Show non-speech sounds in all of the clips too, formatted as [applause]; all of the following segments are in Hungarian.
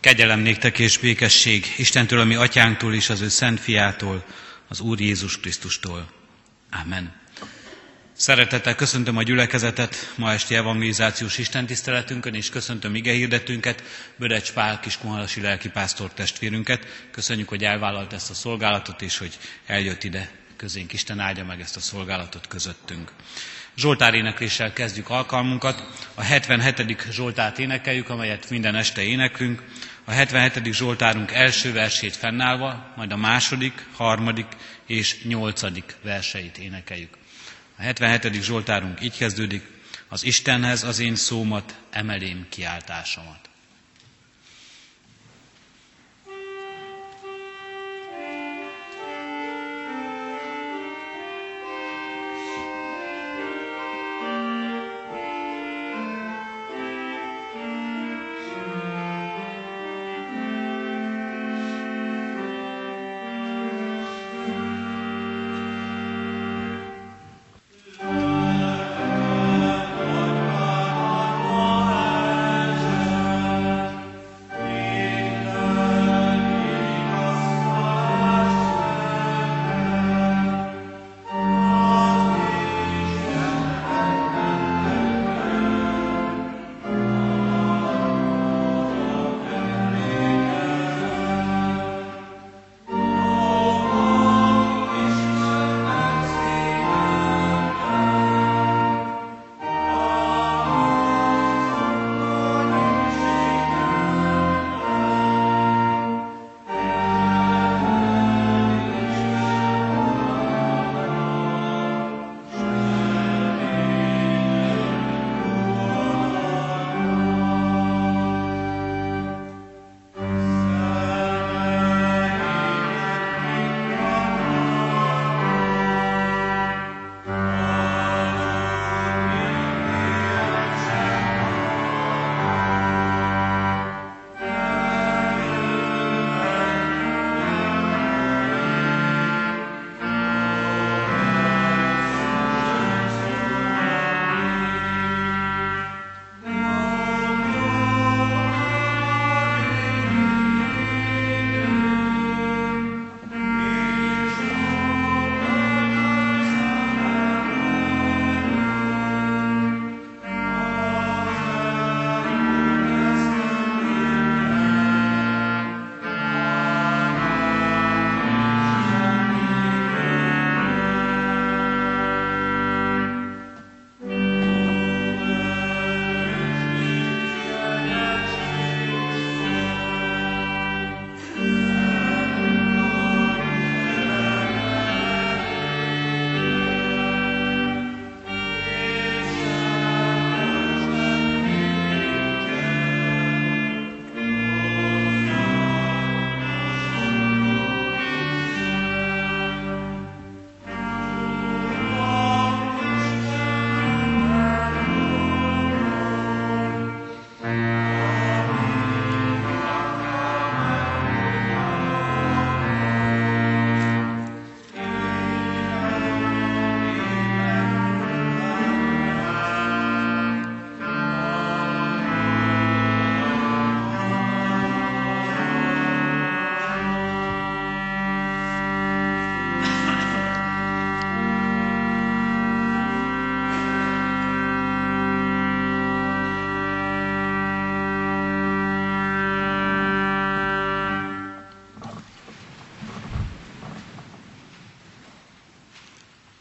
Kegyelem néktek és békesség Istentől, ami atyánktól és az ő szent fiától, az Úr Jézus Krisztustól. Amen. Szeretettel köszöntöm a gyülekezetet ma esti evangelizációs istentiszteletünkön, és köszöntöm ige hirdetünket, Bödecs Pál kiskunhalasi lelkipásztor testvérünket. Köszönjük, hogy elvállalt ezt a szolgálatot, és hogy eljött ide közénk. Isten áldja meg ezt a szolgálatot közöttünk. Zsoltár énekléssel kezdjük alkalmunkat. A 77. Zsoltárt énekeljük, amelyet minden este éneklünk. A 77. Zsoltárunk első versét fennállva, majd a második, harmadik és nyolcadik verseit énekeljük. A 77. Zsoltárunk így kezdődik, az Istenhez az én szómat, emelém kiáltásomat.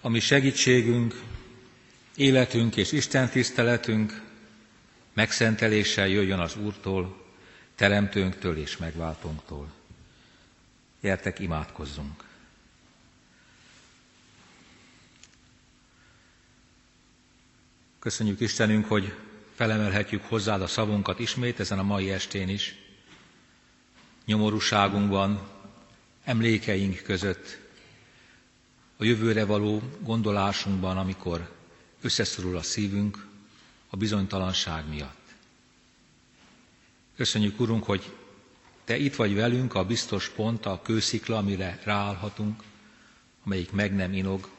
Ami segítségünk, életünk és Isten tiszteletünk megszenteléssel jöjjön az Úrtól, Teremtőnktől és Megváltónktól. Gyertek, imádkozzunk! Köszönjük Istenünk, hogy felemelhetjük hozzád a szavunkat ismét ezen a mai estén is. Nyomorúságunkban, emlékeink között a jövőre való gondolásunkban, amikor összeszorul a szívünk a bizonytalanság miatt. Köszönjük, Urunk, hogy Te itt vagy velünk, a biztos pont, a kőszikla, amire ráállhatunk, amelyik meg nem inog,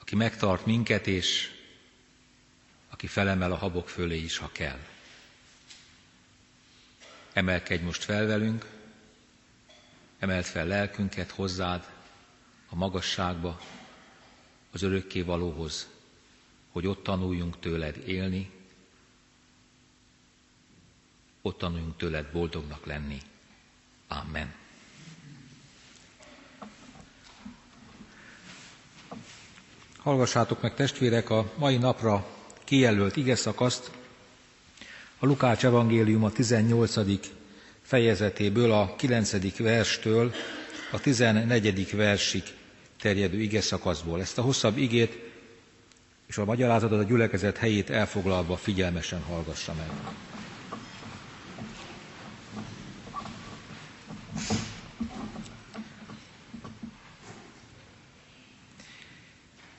aki megtart minket, és aki felemel a habok fölé is, ha kell. emelkedj most fel velünk, emelt fel lelkünket hozzád, a magasságba, az örökké valóhoz, hogy ott tanuljunk tőled élni, ott tanuljunk tőled boldognak lenni. Amen. Hallgassátok meg testvérek a mai napra kijelölt ige szakaszt, a Lukács evangélium a 18. fejezetéből, a 9. verstől a 14. versig terjedő ige szakaszból. Ezt a hosszabb igét és a magyarázatot a gyülekezet helyét elfoglalva figyelmesen hallgassa meg.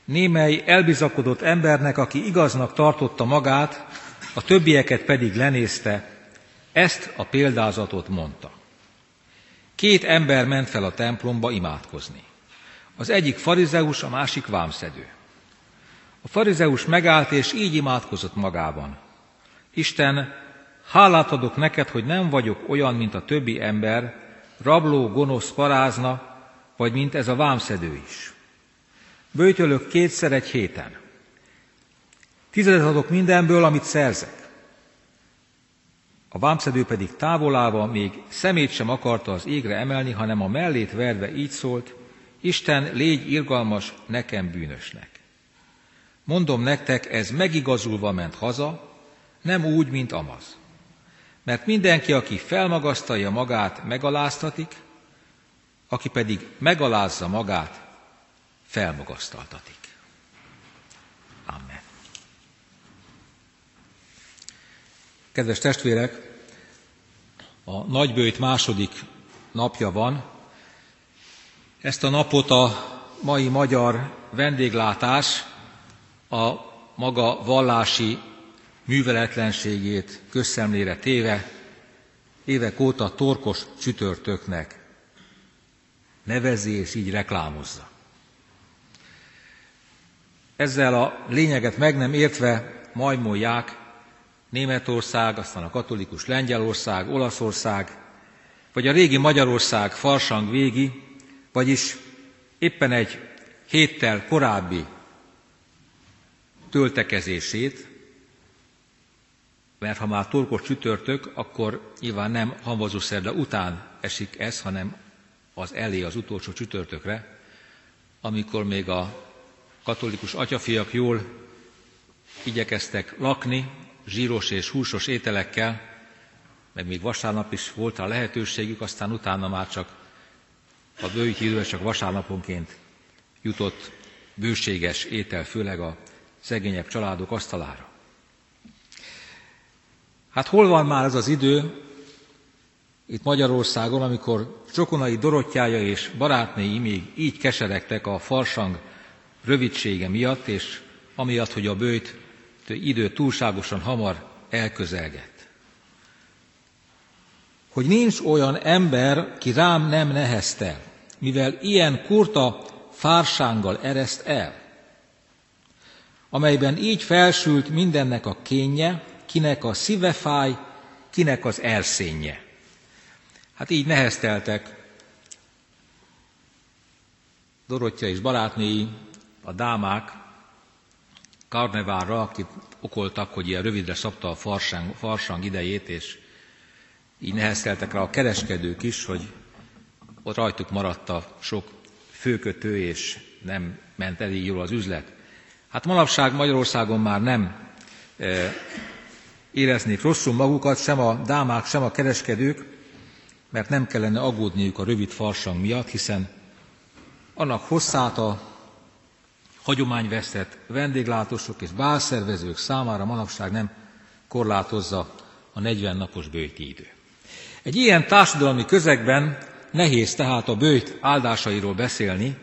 Némely elbizakodott embernek, aki igaznak tartotta magát, a többieket pedig lenézte, ezt a példázatot mondta. Két ember ment fel a templomba imádkozni. Az egyik farizeus, a másik vámszedő. A farizeus megállt, és így imádkozott magában. Isten, hálát adok neked, hogy nem vagyok olyan, mint a többi ember, rabló, gonosz parázna, vagy mint ez a vámszedő is. Bőtölök kétszer egy héten. Tizedet adok mindenből, amit szerzek. A vámszedő pedig távolálva még szemét sem akarta az égre emelni, hanem a mellét verve így szólt, Isten, légy irgalmas nekem bűnösnek. Mondom nektek, ez megigazulva ment haza, nem úgy, mint Amaz. Mert mindenki, aki felmagasztalja magát, megaláztatik, aki pedig megalázza magát, felmagasztaltatik. Amen. Kedves testvérek, a nagybőjt második napja van. Ezt a napot a mai magyar vendéglátás a maga vallási műveletlenségét közszemlére téve évek óta torkos csütörtöknek nevezi és így reklámozza. Ezzel a lényeget meg nem értve majmolják Németország, aztán a katolikus Lengyelország, Olaszország, vagy a régi Magyarország farsang végi, vagyis éppen egy héttel korábbi töltekezését, mert ha már torkos csütörtök, akkor nyilván nem hamvazószerda után esik ez, hanem az elé az utolsó csütörtökre, amikor még a katolikus atyafiak jól igyekeztek lakni, zsíros és húsos ételekkel, meg még vasárnap is volt a lehetőségük, aztán utána már csak a időre csak vasárnaponként jutott bőséges étel, főleg a szegényebb családok asztalára. Hát hol van már ez az idő, itt Magyarországon, amikor Csokonai Dorottyája és barátnéi még így keseregtek a farsang rövidsége miatt, és amiatt, hogy a bőjt idő túlságosan hamar elközelgett. Hogy nincs olyan ember, ki rám nem nehezte, mivel ilyen kurta fársánggal ereszt el, amelyben így felsült mindennek a kénye, kinek a szíve fáj, kinek az erszénye. Hát így nehezteltek Dorottya és barátnéi, a dámák karnevárra, akik okoltak, hogy ilyen rövidre szabta a farsang, farsang idejét, és így nehezteltek rá a kereskedők is, hogy ott rajtuk maradt a sok főkötő, és nem ment elég jól az üzlet. Hát manapság Magyarországon már nem e, éreznék rosszul magukat, sem a dámák, sem a kereskedők, mert nem kellene aggódniuk a rövid farsang miatt, hiszen annak hosszát a hagyományvesztett vendéglátósok és bálszervezők számára manapság nem korlátozza a 40 napos bőjti idő. Egy ilyen társadalmi közegben nehéz tehát a bőjt áldásairól beszélni,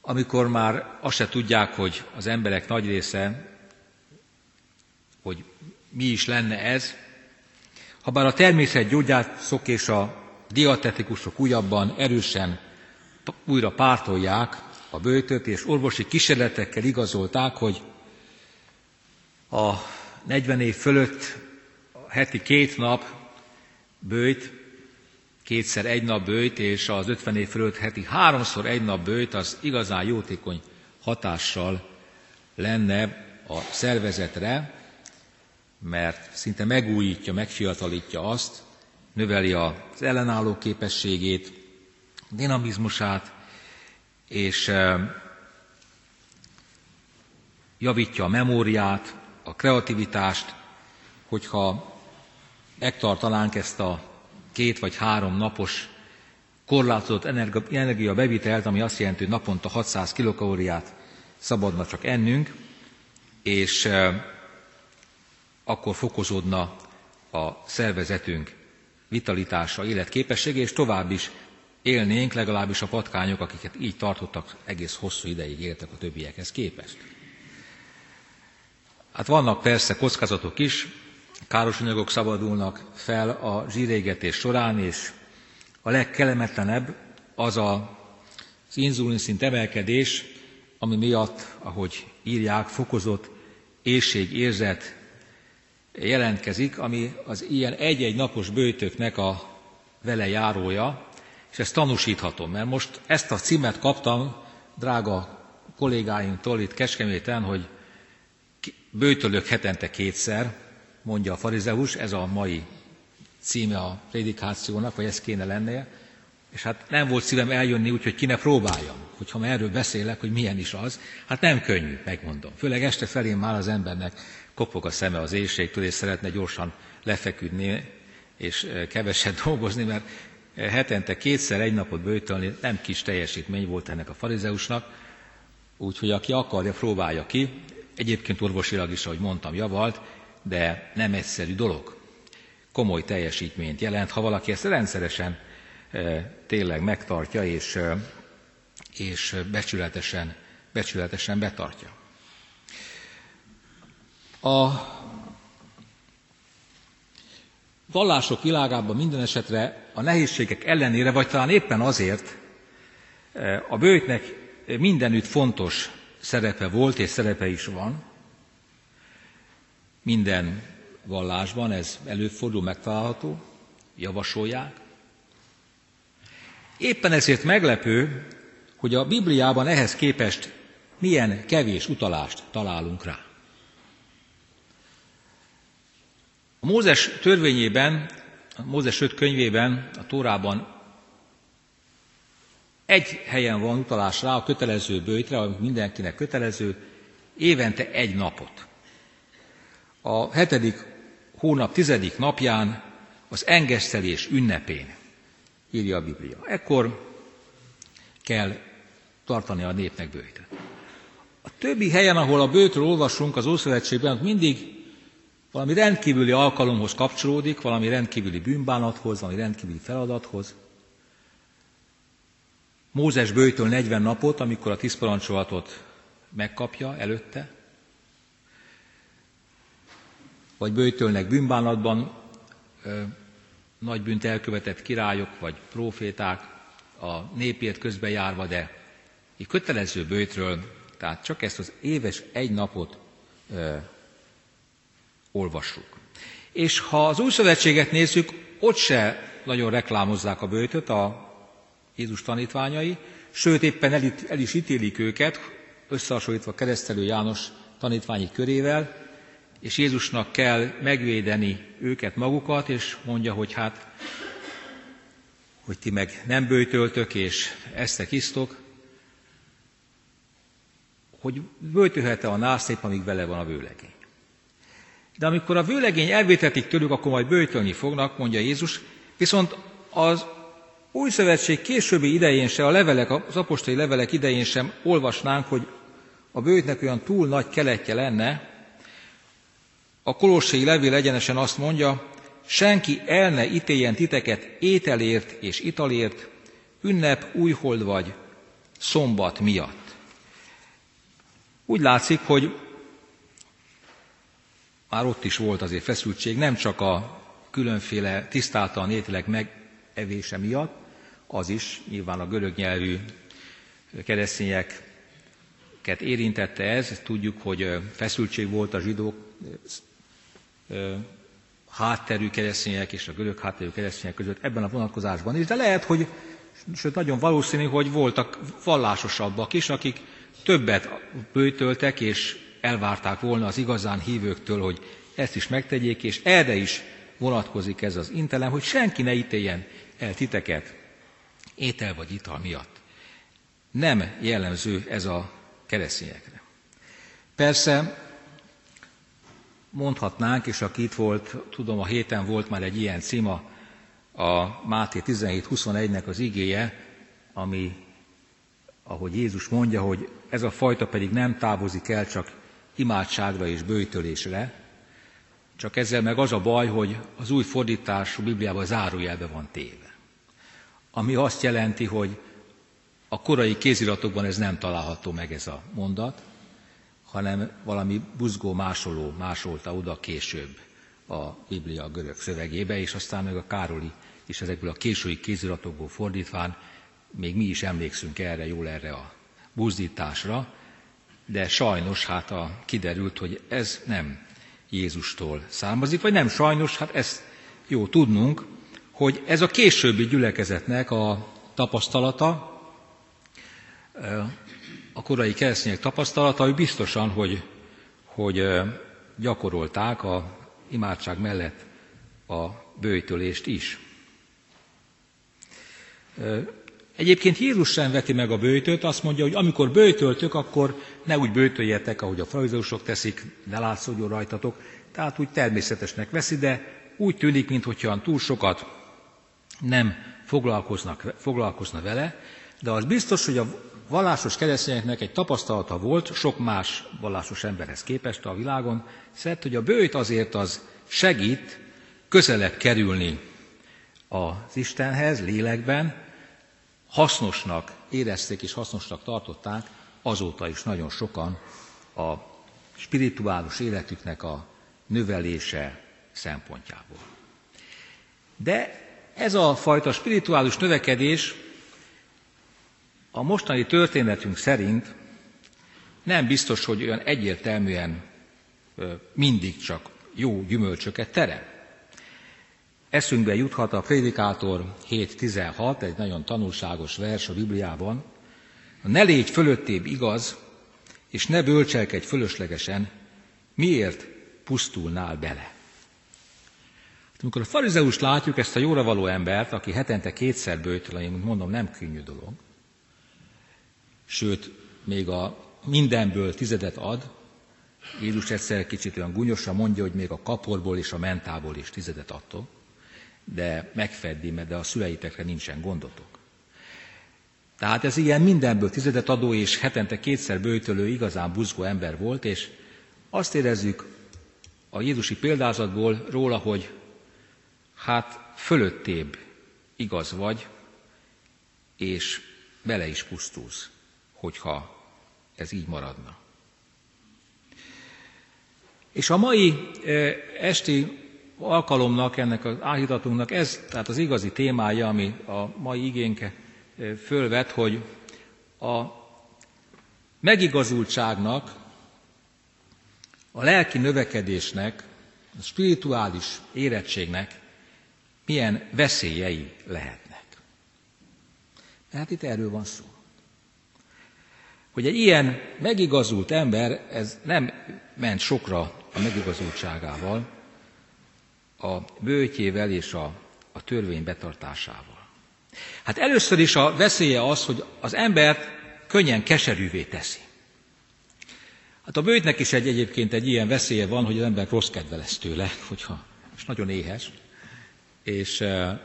amikor már azt se tudják, hogy az emberek nagy része, hogy mi is lenne ez, habár a természetgyógyászok és a diatetikusok újabban erősen újra pártolják a bőtöt, és orvosi kísérletekkel igazolták, hogy a 40 év fölött heti két nap bőjt, kétszer egy nap bőjt, és az 50 év fölött heti háromszor egy nap bőjt, az igazán jótékony hatással lenne a szervezetre, mert szinte megújítja, megfiatalítja azt, növeli az ellenálló képességét, dinamizmusát, és javítja a memóriát, a kreativitást, hogyha megtartanánk ezt a két vagy három napos korlátozott energia bevitelt, ami azt jelenti, hogy naponta 600 kilokalóriát szabadna csak ennünk, és akkor fokozódna a szervezetünk vitalitása, életképessége, és tovább is élnénk, legalábbis a patkányok, akiket így tartottak, egész hosszú ideig éltek a többiekhez képest. Hát vannak persze kockázatok is, káros anyagok szabadulnak fel a zsírégetés során, és a legkelemetlenebb az a, az inzulinszint emelkedés, ami miatt, ahogy írják, fokozott éjségérzet jelentkezik, ami az ilyen egy-egy napos bőtöknek a vele járója, és ezt tanúsíthatom, mert most ezt a címet kaptam drága kollégáimtól itt Kecskeméten, hogy bőtölök hetente kétszer, mondja a farizeus, ez a mai címe a prédikációnak, vagy ez kéne lennie, és hát nem volt szívem eljönni, úgyhogy ki ne próbáljam, hogyha már erről beszélek, hogy milyen is az. Hát nem könnyű, megmondom. Főleg este felé már az embernek kopog a szeme az éjségtől, és szeretne gyorsan lefeküdni, és eh, keveset [laughs] dolgozni, mert eh, hetente kétszer egy napot bőtölni nem kis teljesítmény volt ennek a farizeusnak, úgyhogy aki akarja, próbálja ki. Egyébként orvosilag is, ahogy mondtam, javalt, de nem egyszerű dolog. Komoly teljesítményt jelent, ha valaki ezt rendszeresen tényleg megtartja és, és becsületesen, becsületesen betartja. A vallások világában minden esetre a nehézségek ellenére, vagy talán éppen azért a bőjtnek mindenütt fontos szerepe volt és szerepe is van, minden vallásban ez előfordul, megtalálható, javasolják. Éppen ezért meglepő, hogy a Bibliában ehhez képest milyen kevés utalást találunk rá. A Mózes törvényében, a Mózes 5 könyvében, a Tórában egy helyen van utalás rá a kötelező bőjtre, ami mindenkinek kötelező, évente egy napot a hetedik hónap tizedik napján az engesztelés ünnepén, írja a Biblia. Ekkor kell tartani a népnek bőjtet. A többi helyen, ahol a bőtről olvasunk az Ószövetségben, mindig valami rendkívüli alkalomhoz kapcsolódik, valami rendkívüli bűnbánathoz, valami rendkívüli feladathoz. Mózes bőjtől 40 napot, amikor a tíz parancsolatot megkapja előtte, vagy bőjtölnek bűnbánatban nagy bűnt elkövetett királyok vagy proféták a népért közbejárva, de egy kötelező bőjtről, tehát csak ezt az éves egy napot ö, olvassuk. És ha az új szövetséget nézzük, ott se nagyon reklámozzák a bőjtöt a Jézus tanítványai, sőt éppen el, el is ítélik őket, összehasonlítva keresztelő János tanítványi körével, és Jézusnak kell megvédeni őket magukat, és mondja, hogy hát, hogy ti meg nem bőtöltök, és eztek, isztok, hogy bőtölhet-e a nászép, amíg vele van a vőlegény. De amikor a vőlegény elvétetik tőlük, akkor majd bőtölni fognak, mondja Jézus, viszont az új szövetség későbbi idején se, a levelek, az apostoli levelek idején sem olvasnánk, hogy a bőtnek olyan túl nagy keletje lenne, a kolossai levél egyenesen azt mondja, senki el ne ítéljen titeket ételért és italért, ünnep, újhold vagy szombat miatt. Úgy látszik, hogy már ott is volt azért feszültség, nem csak a különféle tisztáltan ételek megevése miatt, az is nyilván a görög nyelvű keresztényeket érintette ez, tudjuk, hogy feszültség volt a zsidók hátterű keresztények és a görög hátterű keresztények között ebben a vonatkozásban is, de lehet, hogy sőt nagyon valószínű, hogy voltak vallásosabbak is, akik többet bőtöltek és elvárták volna az igazán hívőktől, hogy ezt is megtegyék, és erre is vonatkozik ez az intelem, hogy senki ne ítéljen el titeket étel vagy ital miatt. Nem jellemző ez a keresztényekre. Persze mondhatnánk, és aki itt volt, tudom, a héten volt már egy ilyen címa, a Máté 17.21-nek az igéje, ami, ahogy Jézus mondja, hogy ez a fajta pedig nem távozik el csak imádságra és bőjtölésre, csak ezzel meg az a baj, hogy az új fordítású Bibliában zárójelbe van téve. Ami azt jelenti, hogy a korai kéziratokban ez nem található meg ez a mondat, hanem valami buzgó másoló másolta oda később a Biblia görög szövegébe, és aztán meg a Károli is ezekből a késői kéziratokból fordítván még mi is emlékszünk erre, jól erre a buzdításra, de sajnos hát a, kiderült, hogy ez nem Jézustól származik, vagy nem sajnos, hát ezt jó tudnunk, hogy ez a későbbi gyülekezetnek a tapasztalata, a korai keresztények tapasztalata, biztosan, hogy, hogy gyakorolták a imádság mellett a bőjtölést is. Egyébként Jézus sem veti meg a bőjtöt, azt mondja, hogy amikor bőjtöltök, akkor ne úgy bőjtöljetek, ahogy a farizeusok teszik, ne látszódjon rajtatok, tehát úgy természetesnek veszi, de úgy tűnik, mintha túl sokat nem foglalkoznak, foglalkozna vele, de az biztos, hogy a vallásos keresztényeknek egy tapasztalata volt, sok más vallásos emberhez képest a világon, szert, hogy a bőjt azért az segít közelebb kerülni az Istenhez lélekben, hasznosnak érezték és hasznosnak tartották azóta is nagyon sokan a spirituális életüknek a növelése szempontjából. De ez a fajta spirituális növekedés a mostani történetünk szerint nem biztos, hogy olyan egyértelműen mindig csak jó gyümölcsöket terem. Eszünkbe juthat a Prédikátor 7.16, egy nagyon tanulságos vers a Bibliában. Ne légy fölöttébb igaz, és ne bölcselkedj fölöslegesen, miért pusztulnál bele? Amikor a farizeus látjuk ezt a jóra való embert, aki hetente kétszer én mondom, nem könnyű dolog, sőt, még a mindenből tizedet ad, Jézus egyszer kicsit olyan gunyosan mondja, hogy még a kaporból és a mentából is tizedet adtok, de megfeddi, mert de a szüleitekre nincsen gondotok. Tehát ez ilyen mindenből tizedet adó és hetente kétszer bőtölő igazán buzgó ember volt, és azt érezzük a Jézusi példázatból róla, hogy hát fölöttébb igaz vagy, és bele is pusztulsz hogyha ez így maradna. És a mai esti alkalomnak, ennek az áhítatunknak ez, tehát az igazi témája, ami a mai igénke fölvet, hogy a megigazultságnak, a lelki növekedésnek, a spirituális érettségnek milyen veszélyei lehetnek. Tehát itt erről van szó hogy egy ilyen megigazult ember, ez nem ment sokra a megigazultságával, a bőtjével és a, a törvény betartásával. Hát először is a veszélye az, hogy az embert könnyen keserűvé teszi. Hát a bőtnek is egy, egyébként egy ilyen veszélye van, hogy az ember rossz kedve lesz tőle, hogyha most nagyon éhes. És eh,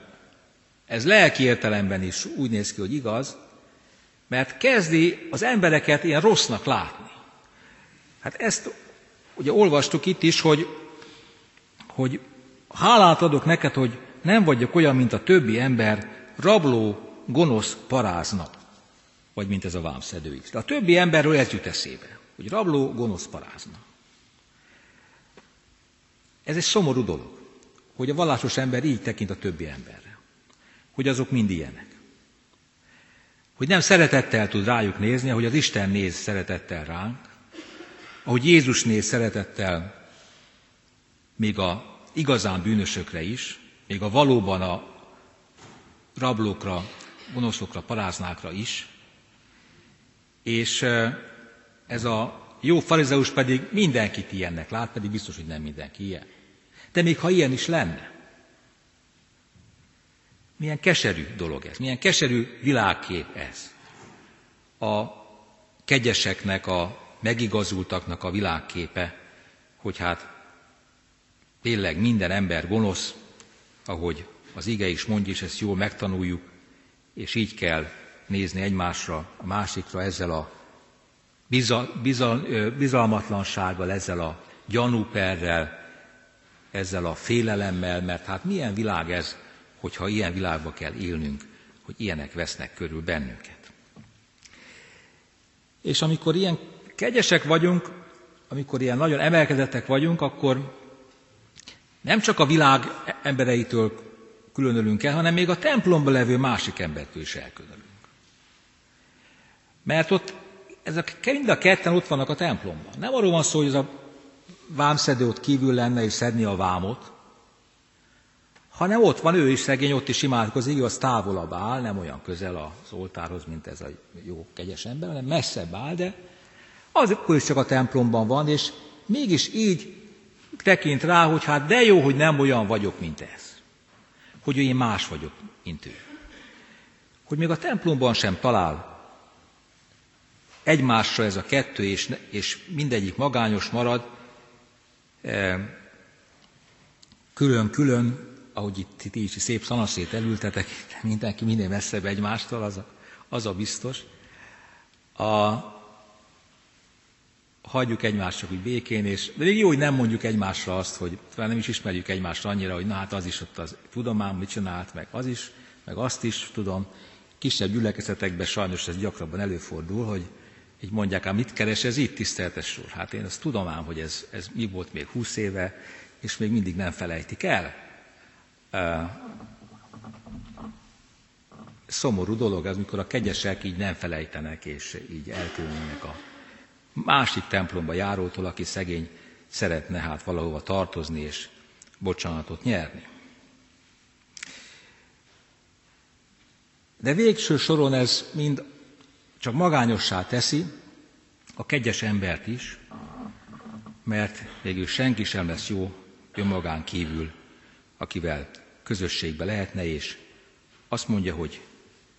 ez lelki értelemben is úgy néz ki, hogy igaz, mert kezdi az embereket ilyen rossznak látni. Hát ezt ugye olvastuk itt is, hogy, hogy hálát adok neked, hogy nem vagyok olyan, mint a többi ember, rabló, gonosz parázna. Vagy mint ez a vámszedő is. De a többi emberről ez jut eszébe, hogy rabló, gonosz parázna. Ez egy szomorú dolog, hogy a vallásos ember így tekint a többi emberre. Hogy azok mind ilyenek hogy nem szeretettel tud rájuk nézni, ahogy az Isten néz szeretettel ránk, ahogy Jézus néz szeretettel még a igazán bűnösökre is, még a valóban a rablókra, gonoszokra, paráznákra is, és ez a jó farizeus pedig mindenkit ilyennek lát, pedig biztos, hogy nem mindenki ilyen. De még ha ilyen is lenne, milyen keserű dolog ez, milyen keserű világkép ez. A kegyeseknek, a megigazultaknak a világképe, hogy hát tényleg minden ember gonosz, ahogy az ige is mondja, és ezt jól megtanuljuk, és így kell nézni egymásra, a másikra ezzel a bizal, bizal, bizalmatlansággal, ezzel a gyanúperrel, ezzel a félelemmel, mert hát milyen világ ez, hogyha ilyen világba kell élnünk, hogy ilyenek vesznek körül bennünket. És amikor ilyen kegyesek vagyunk, amikor ilyen nagyon emelkedettek vagyunk, akkor nem csak a világ embereitől különölünk el, hanem még a templomban levő másik embertől is elkülönülünk. Mert ott ezek mind a ketten ott vannak a templomban. Nem arról van szó, hogy ez a vámszedő ott kívül lenne és szedni a vámot, hanem ott van ő is szegény, ott is imádkozik, az távolabb áll, nem olyan közel az oltárhoz, mint ez a jó, kegyes ember, hanem messzebb áll, de akkor is csak a templomban van, és mégis így tekint rá, hogy hát de jó, hogy nem olyan vagyok, mint ez. Hogy én más vagyok, mint ő. Hogy még a templomban sem talál egymásra ez a kettő, és, és mindegyik magányos marad, külön-külön, ahogy itt, itt így szép szanaszét elültetek, mindenki minél messzebb egymástól, az a, az a biztos. A, hagyjuk egymást csak úgy békén, és de még jó, hogy nem mondjuk egymásra azt, hogy talán nem is ismerjük egymást annyira, hogy na hát az is ott az, tudom már, mit csinált, meg az is, meg azt is tudom. Kisebb gyülekezetekben sajnos ez gyakrabban előfordul, hogy így mondják, ám mit keres ez itt, tiszteltes úr? Hát én azt tudom ám, hogy ez, ez mi volt még húsz éve, és még mindig nem felejtik el. Szomorú dolog az, mikor a kegyesek így nem felejtenek, és így elkülönülnek a másik templomba járótól, aki szegény szeretne hát valahova tartozni és bocsánatot nyerni. De végső soron ez mind csak magányossá teszi a kegyes embert is, mert végül senki sem lesz jó önmagán kívül, akivel közösségbe lehetne, és azt mondja, hogy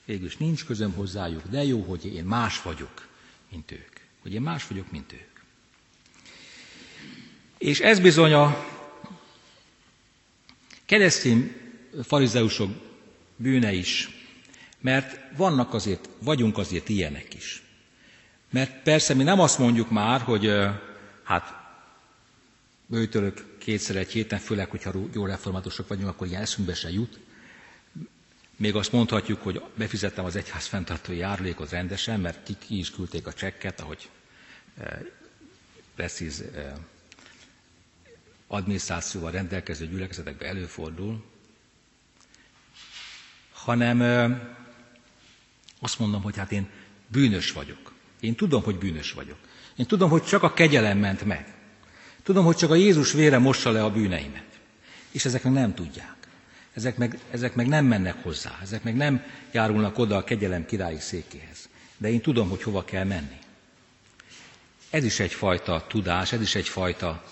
végül nincs közöm hozzájuk, de jó, hogy én más vagyok, mint ők hogy én más vagyok, mint ők. És ez bizony a keresztény farizeusok bűne is, mert vannak azért, vagyunk azért ilyenek is. Mert persze mi nem azt mondjuk már, hogy hát bőtölök kétszer egy héten, főleg, hogyha jó reformátusok vagyunk, akkor ilyen eszünkbe se jut. Még azt mondhatjuk, hogy befizettem az egyház fenntartói járulékot rendesen, mert ki, ki is küldték a csekket, ahogy eh, precíz eh, adminisztrációval rendelkező gyülekezetekben előfordul, hanem eh, azt mondom, hogy hát én bűnös vagyok. Én tudom, hogy bűnös vagyok. Én tudom, hogy csak a kegyelem ment meg. Tudom, hogy csak a Jézus vére mossa le a bűneimet. És ezek meg nem tudják ezek meg, ezek meg nem mennek hozzá, ezek meg nem járulnak oda a kegyelem királyi székéhez. De én tudom, hogy hova kell menni. Ez is egyfajta tudás, ez is egyfajta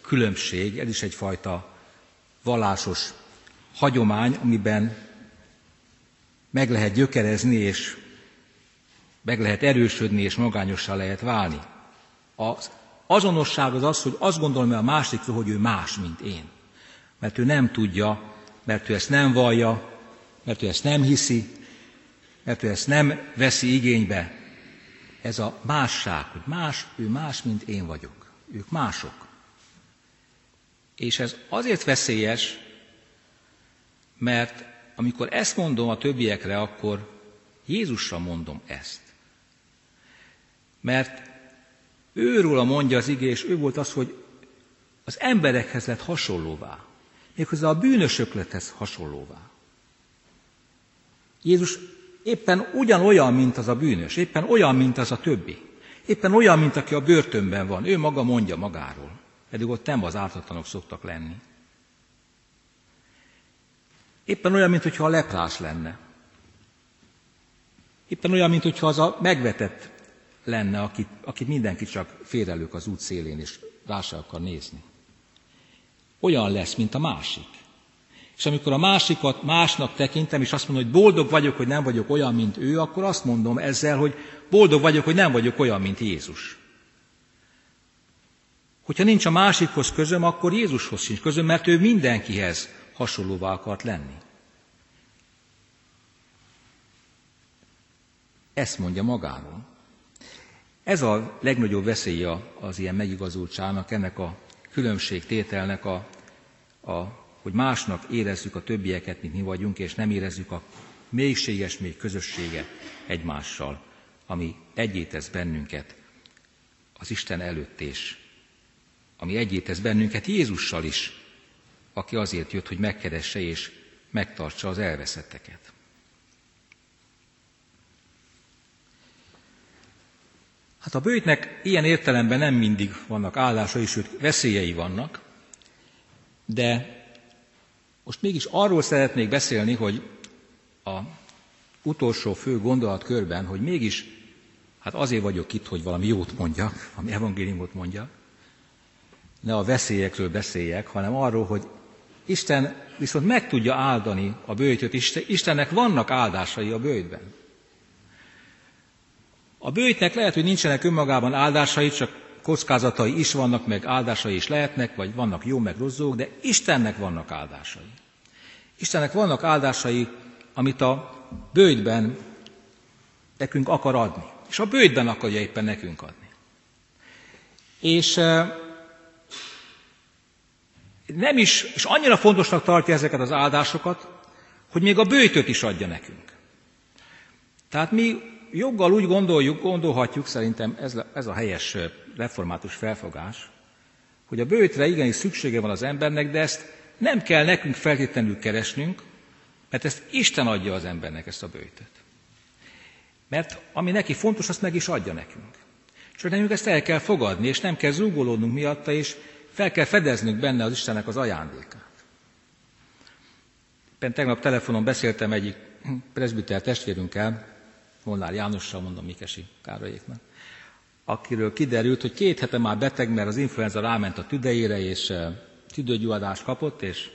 különbség, ez is egyfajta vallásos hagyomány, amiben meg lehet gyökerezni, és meg lehet erősödni, és magányossá lehet válni. Az azonosság az az, hogy azt gondolom a másikról, hogy ő más, mint én. Mert ő nem tudja mert ő ezt nem vallja, mert ő ezt nem hiszi, mert ő ezt nem veszi igénybe. Ez a másság, hogy más, ő más, mint én vagyok. Ők mások. És ez azért veszélyes, mert amikor ezt mondom a többiekre, akkor Jézusra mondom ezt. Mert őről mondja az igé, és ő volt az, hogy az emberekhez lett hasonlóvá méghozzá a bűnösöklethez hasonlóvá. Jézus éppen ugyanolyan, mint az a bűnös, éppen olyan, mint az a többi. Éppen olyan, mint aki a börtönben van. Ő maga mondja magáról. Pedig ott nem az ártatlanok szoktak lenni. Éppen olyan, mintha a leprás lenne. Éppen olyan, mintha az a megvetett lenne, akit, akit mindenki csak félrelők az út szélén, és rá se akar nézni. Olyan lesz, mint a másik. És amikor a másikat másnak tekintem, és azt mondom, hogy boldog vagyok, hogy nem vagyok olyan, mint ő, akkor azt mondom ezzel, hogy boldog vagyok, hogy nem vagyok olyan, mint Jézus. Hogyha nincs a másikhoz közöm, akkor Jézushoz sincs közöm, mert ő mindenkihez hasonlóvá akart lenni. Ezt mondja magáról. Ez a legnagyobb veszélye az ilyen megigazultságnak, ennek a különbségtételnek, a, a, hogy másnak érezzük a többieket, mint mi vagyunk, és nem érezzük a mélységes még közösséget egymással, ami egyétesz bennünket az Isten előtt, és ami egyétesz bennünket Jézussal is, aki azért jött, hogy megkeresse és megtartsa az elveszetteket. Hát a bőjtnek ilyen értelemben nem mindig vannak állásai, sőt veszélyei vannak, de most mégis arról szeretnék beszélni, hogy a utolsó fő gondolatkörben, hogy mégis, hát azért vagyok itt, hogy valami jót mondjak, ami evangéliumot mondja, ne a veszélyekről beszéljek, hanem arról, hogy Isten viszont meg tudja áldani a bőjtöt, Istennek vannak áldásai a bőjtben. A bőjtnek lehet, hogy nincsenek önmagában áldásai, csak kockázatai is vannak, meg áldásai is lehetnek, vagy vannak jó, meg rosszok, de Istennek vannak áldásai. Istennek vannak áldásai, amit a bőjtben nekünk akar adni. És a bőjtben akarja éppen nekünk adni. És nem is, és annyira fontosnak tartja ezeket az áldásokat, hogy még a bőjtöt is adja nekünk. Tehát mi joggal úgy gondoljuk, gondolhatjuk, szerintem ez, ez a helyes református felfogás, hogy a bőjtre igenis szüksége van az embernek, de ezt nem kell nekünk feltétlenül keresnünk, mert ezt Isten adja az embernek, ezt a bőjtöt. Mert ami neki fontos, azt meg is adja nekünk. Hogy nekünk ezt el kell fogadni, és nem kell zúgolódnunk miatta, és fel kell fedeznünk benne az Istennek az ajándékát. Éppen tegnap telefonon beszéltem egyik [clears throat] presbiter testvérünkkel, Molnár Jánossal, mondom Mikesi Károlyéknak, akiről kiderült, hogy két hete már beteg, mert az influenza ráment a tüdejére, és eh, tüdőgyulladást kapott, és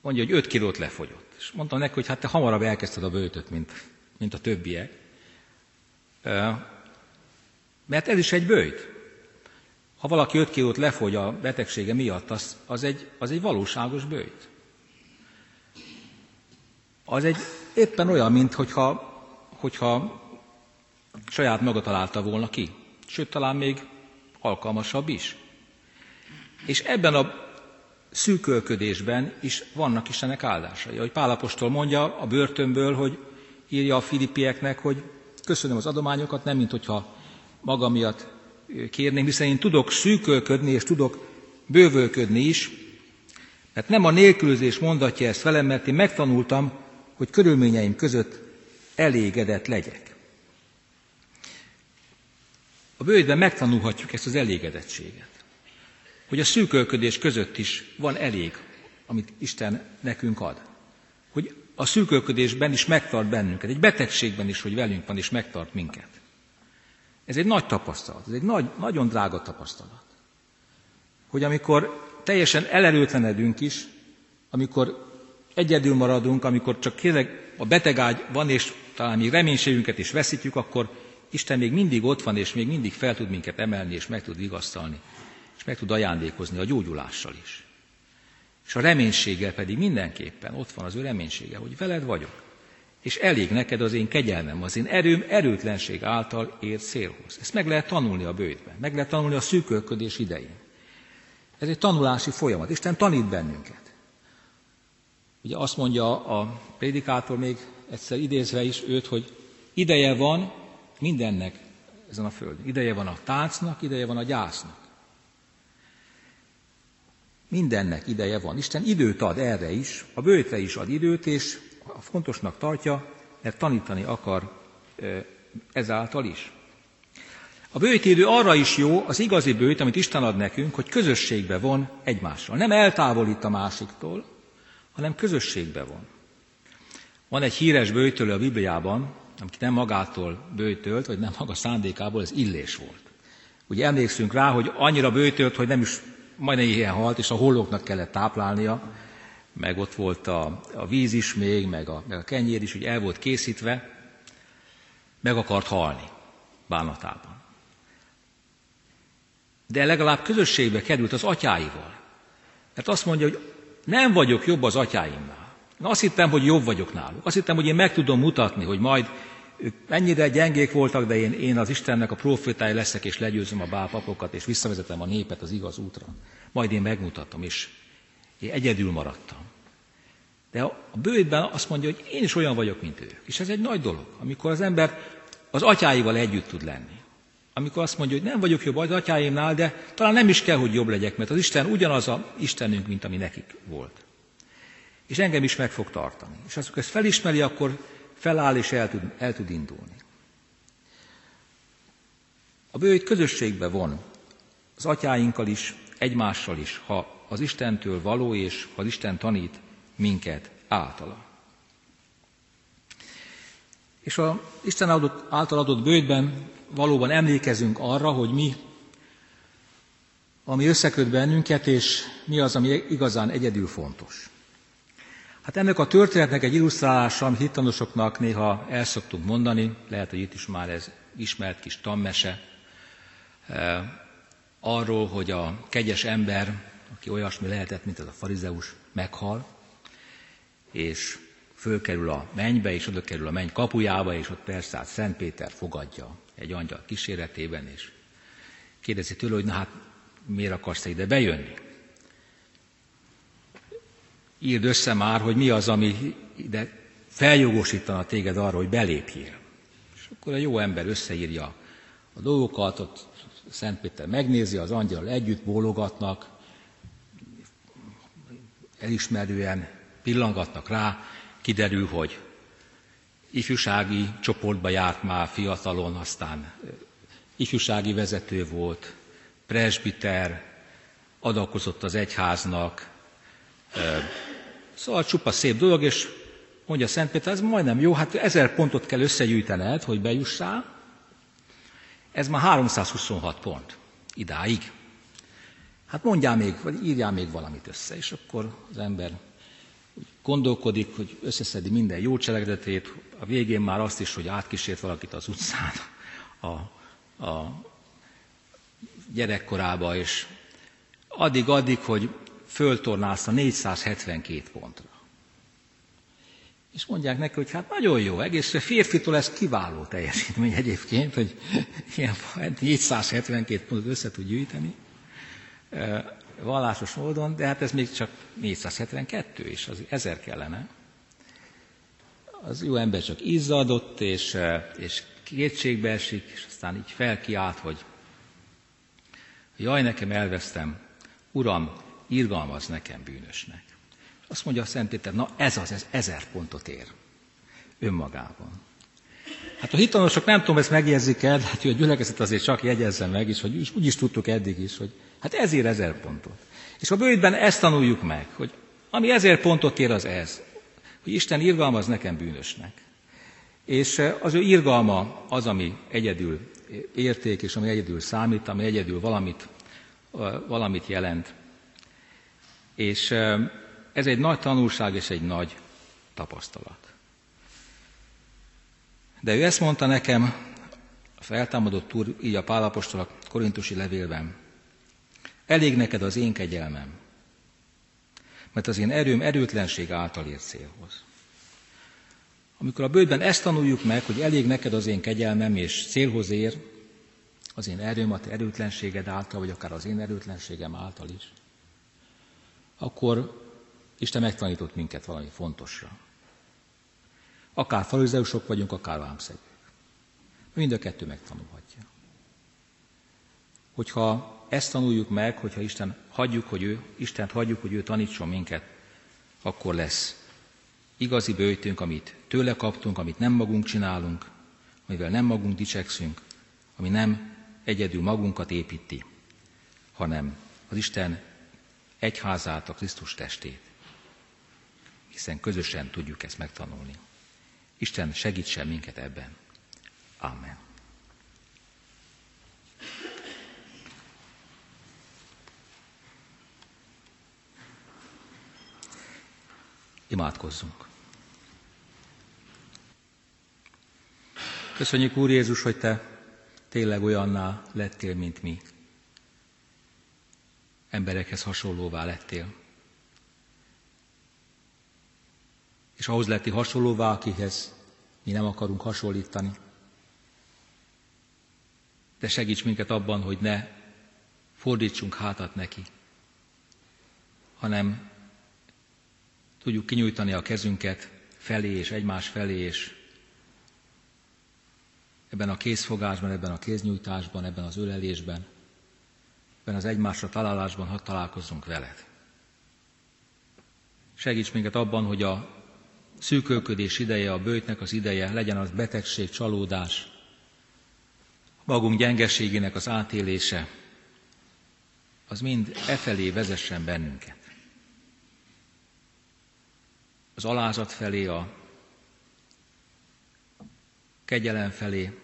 mondja, hogy 5 kilót lefogyott. És mondtam neki, hogy hát te hamarabb elkezdted a bőtöt, mint, mint a többiek. Eh, mert ez is egy bőjt. Ha valaki 5 kilót lefogy a betegsége miatt, az, az, egy, az egy valóságos bőjt. Az egy éppen olyan, mint hogyha, hogyha saját maga találta volna ki. Sőt, talán még alkalmasabb is. És ebben a szűkölködésben is vannak Istenek áldásai. Ahogy Pálapostól mondja a börtönből, hogy írja a filippieknek, hogy köszönöm az adományokat, nem mint hogyha maga miatt kérném, hiszen én tudok szűkölködni és tudok bővölködni is, mert nem a nélkülözés mondatja ezt velem, mert én megtanultam, hogy körülményeim között elégedett legyek. A bőjtben megtanulhatjuk ezt az elégedettséget. Hogy a szűkölködés között is van elég, amit Isten nekünk ad. Hogy a szűkölködésben is megtart bennünket, egy betegségben is, hogy velünk van és megtart minket. Ez egy nagy tapasztalat, ez egy nagy, nagyon drága tapasztalat. Hogy amikor teljesen elerőtlenedünk is, amikor egyedül maradunk, amikor csak kérlek a betegágy van, és talán még reménységünket is veszítjük, akkor Isten még mindig ott van, és még mindig fel tud minket emelni, és meg tud vigasztalni, és meg tud ajándékozni a gyógyulással is. És a reménységgel pedig mindenképpen ott van az ő reménysége, hogy veled vagyok és elég neked az én kegyelmem, az én erőm erőtlenség által ért célhoz. Ezt meg lehet tanulni a bőjtben, meg lehet tanulni a szűkölködés idején. Ez egy tanulási folyamat. Isten tanít bennünket. Ugye azt mondja a prédikátor még egyszer idézve is őt, hogy ideje van mindennek ezen a földön. Ideje van a táncnak, ideje van a gyásznak. Mindennek ideje van. Isten időt ad erre is, a bőjtre is ad időt, és fontosnak tartja, mert tanítani akar ezáltal is. A bőjtidő arra is jó, az igazi bőjt, amit Isten ad nekünk, hogy közösségbe von egymással. Nem eltávolít a másiktól, hanem közösségbe van. Van egy híres bőjtölő a Bibliában, aki nem magától bőjtölt, vagy nem maga szándékából, ez illés volt. Ugye emlékszünk rá, hogy annyira bőjtölt, hogy nem is majdnem ilyen halt, és a hollóknak kellett táplálnia, meg ott volt a, a víz is még, meg a, meg a kenyér is, hogy el volt készítve, meg akart halni bánatában. De legalább közösségbe került az atyáival. Mert azt mondja, hogy nem vagyok jobb az atyáimnál. Na azt hittem, hogy jobb vagyok náluk. Azt hittem, hogy én meg tudom mutatni, hogy majd ők mennyire gyengék voltak, de én, én az Istennek a profétája leszek, és legyőzöm a bálpapokat, és visszavezetem a népet az igaz útra. Majd én megmutatom, és én egyedül maradtam. De a bőjtben azt mondja, hogy én is olyan vagyok, mint ők. És ez egy nagy dolog, amikor az ember az atyáival együtt tud lenni. Amikor azt mondja, hogy nem vagyok jobb az atyáimnál, de talán nem is kell, hogy jobb legyek, mert az Isten ugyanaz a Istenünk, mint ami nekik volt. És engem is meg fog tartani. És azt, ezt felismeri, akkor feláll és el tud, el tud indulni. A bőjt közösségbe von, az atyáinkkal is, egymással is, ha az Istentől való, és ha az Isten tanít minket általa. És a Isten adott, által adott bőjtben valóban emlékezünk arra, hogy mi, ami összeköt bennünket, és mi az, ami igazán egyedül fontos. Hát ennek a történetnek egy illusztrálása, amit hittanosoknak néha el szoktunk mondani, lehet, hogy itt is már ez ismert kis tammese, eh, arról, hogy a kegyes ember, aki olyasmi lehetett, mint az a farizeus, meghal, és fölkerül a mennybe, és oda kerül a menny kapujába, és ott persze hát Szent Péter fogadja egy angyal kíséretében, és kérdezi tőle, hogy na hát miért akarsz ide bejönni? írd össze már, hogy mi az, ami ide feljogosítana téged arra, hogy belépjél. És akkor a jó ember összeírja a dolgokat, ott Szent Péter megnézi, az angyal együtt bólogatnak, elismerően pillangatnak rá, kiderül, hogy ifjúsági csoportba járt már fiatalon, aztán ifjúsági vezető volt, presbiter, adakozott az egyháznak, Szóval csupa szép dolog, és mondja Szent Péter, ez majdnem jó, hát ezer pontot kell összegyűjtened, hogy bejussál. Ez már 326 pont idáig. Hát mondjál még, vagy írjál még valamit össze, és akkor az ember gondolkodik, hogy összeszedi minden jó cselekedetét, a végén már azt is, hogy átkísért valakit az utcán a, a gyerekkorába, és addig-addig, hogy föltornálsz a 472 pontra. És mondják neki, hogy hát nagyon jó, egész férfitól ez kiváló teljesítmény egyébként, hogy ilyen 472 pontot össze tud gyűjteni vallásos módon, de hát ez még csak 472, és az ezer kellene. Az jó ember csak izzadott, és, és kétségbe esik, és aztán így felkiált, hogy jaj, nekem elvesztem, Uram, irgalmaz nekem bűnösnek. Azt mondja a Szent Péter, na ez az, ez ezer pontot ér önmagában. Hát a hitanosok nem tudom, ezt megjegyzik el, hát hogy a gyülekezet azért csak jegyezze meg is, hogy úgy is tudtuk eddig is, hogy hát ezért ezer pontot. És a bőjtben ezt tanuljuk meg, hogy ami ezer pontot ér, az ez, hogy Isten irgalmaz nekem bűnösnek. És az ő irgalma az, ami egyedül érték, és ami egyedül számít, ami egyedül valamit, valamit jelent. És ez egy nagy tanulság és egy nagy tapasztalat. De ő ezt mondta nekem, a feltámadott úr, így a Pálapostól a korintusi levélben. Elég neked az én kegyelmem, mert az én erőm erőtlenség által ér célhoz. Amikor a bőjtben ezt tanuljuk meg, hogy elég neked az én kegyelmem, és célhoz ér, az én erőm a te erőtlenséged által, vagy akár az én erőtlenségem által is, akkor Isten megtanított minket valami fontosra. Akár farizeusok vagyunk, akár vámszegők. Mind a kettő megtanulhatja. Hogyha ezt tanuljuk meg, hogyha Isten hagyjuk, hogy ő, Istent hagyjuk, hogy ő tanítson minket, akkor lesz igazi bőjtünk, amit tőle kaptunk, amit nem magunk csinálunk, amivel nem magunk dicsekszünk, ami nem egyedül magunkat építi, hanem az Isten egyházát, a Krisztus testét. hiszen közösen tudjuk ezt megtanulni. Isten segítsen minket ebben. Amen. Imádkozzunk. Köszönjük Úr Jézus, hogy Te tényleg olyanná lettél, mint mi. Emberekhez hasonlóvá lettél. És ahhoz lettél hasonlóvá, akihez mi nem akarunk hasonlítani. De segíts minket abban, hogy ne fordítsunk hátat neki, hanem tudjuk kinyújtani a kezünket felé és egymás felé, és ebben a készfogásban, ebben a kéznyújtásban, ebben az ölelésben, ebben az egymásra találásban hadd találkozzunk veled. Segíts minket abban, hogy a szűkölködés ideje, a bőjtnek az ideje legyen az betegség, csalódás, magunk gyengeségének az átélése, az mind e felé vezessen bennünket. Az alázat felé, a kegyelem felé,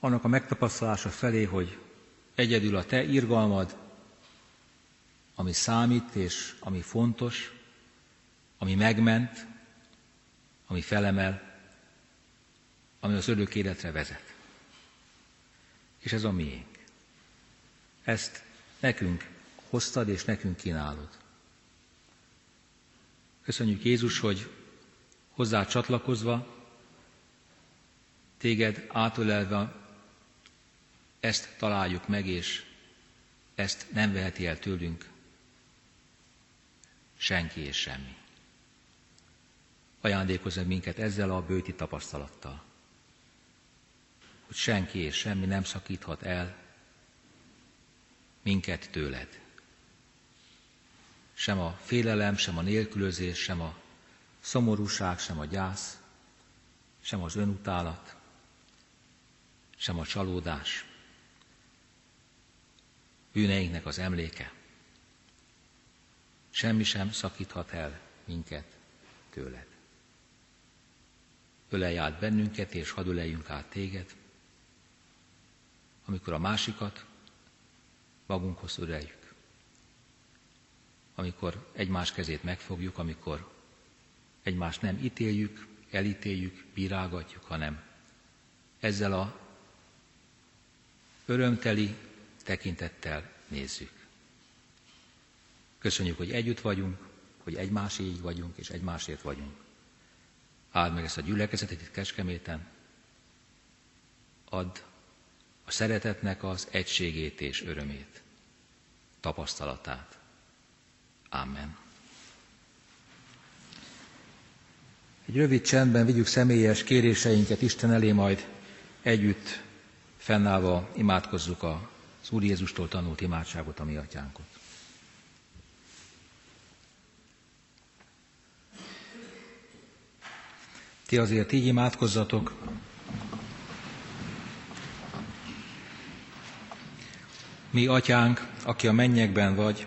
annak a megtapasztalása felé, hogy egyedül a te irgalmad, ami számít és ami fontos, ami megment, ami felemel, ami az örök életre vezet. És ez a miénk. Ezt nekünk hoztad és nekünk kínálod. Köszönjük Jézus, hogy hozzá csatlakozva, téged átölelve ezt találjuk meg, és ezt nem veheti el tőlünk senki és semmi. Ajándékozz minket ezzel a bőti tapasztalattal, hogy senki és semmi nem szakíthat el minket tőled. Sem a félelem, sem a nélkülözés, sem a szomorúság, sem a gyász, sem az önutálat, sem a csalódás, bűneinknek az emléke. Semmi sem szakíthat el minket tőled. Ölelj át bennünket, és hadd öleljünk át téged, amikor a másikat magunkhoz öleljük. Amikor egymás kezét megfogjuk, amikor egymást nem ítéljük, elítéljük, bírálgatjuk, hanem ezzel a örömteli tekintettel nézzük. Köszönjük, hogy együtt vagyunk, hogy egymáséig vagyunk, és egymásért vagyunk. Áld meg ezt a gyülekezetet itt Kecskeméten, add a szeretetnek az egységét és örömét, tapasztalatát. Amen. Egy rövid csendben vigyük személyes kéréseinket Isten elé, majd együtt fennállva imádkozzuk az Úr Jézustól tanult imádságot, a mi atyánkot. Ti azért így imádkozzatok. Mi, atyánk, aki a mennyekben vagy,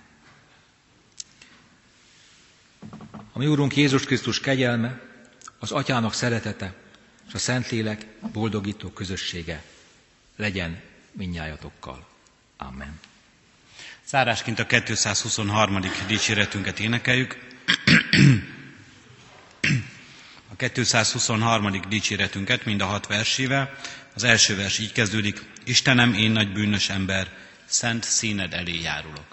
A mi Úrunk Jézus Krisztus kegyelme, az Atyának szeretete és a Szentlélek boldogító közössége legyen minnyájatokkal. Amen. Zárásként a 223. dicséretünket énekeljük. A 223. dicséretünket mind a hat versével. Az első vers így kezdődik. Istenem, én nagy bűnös ember, szent színed elé járulok.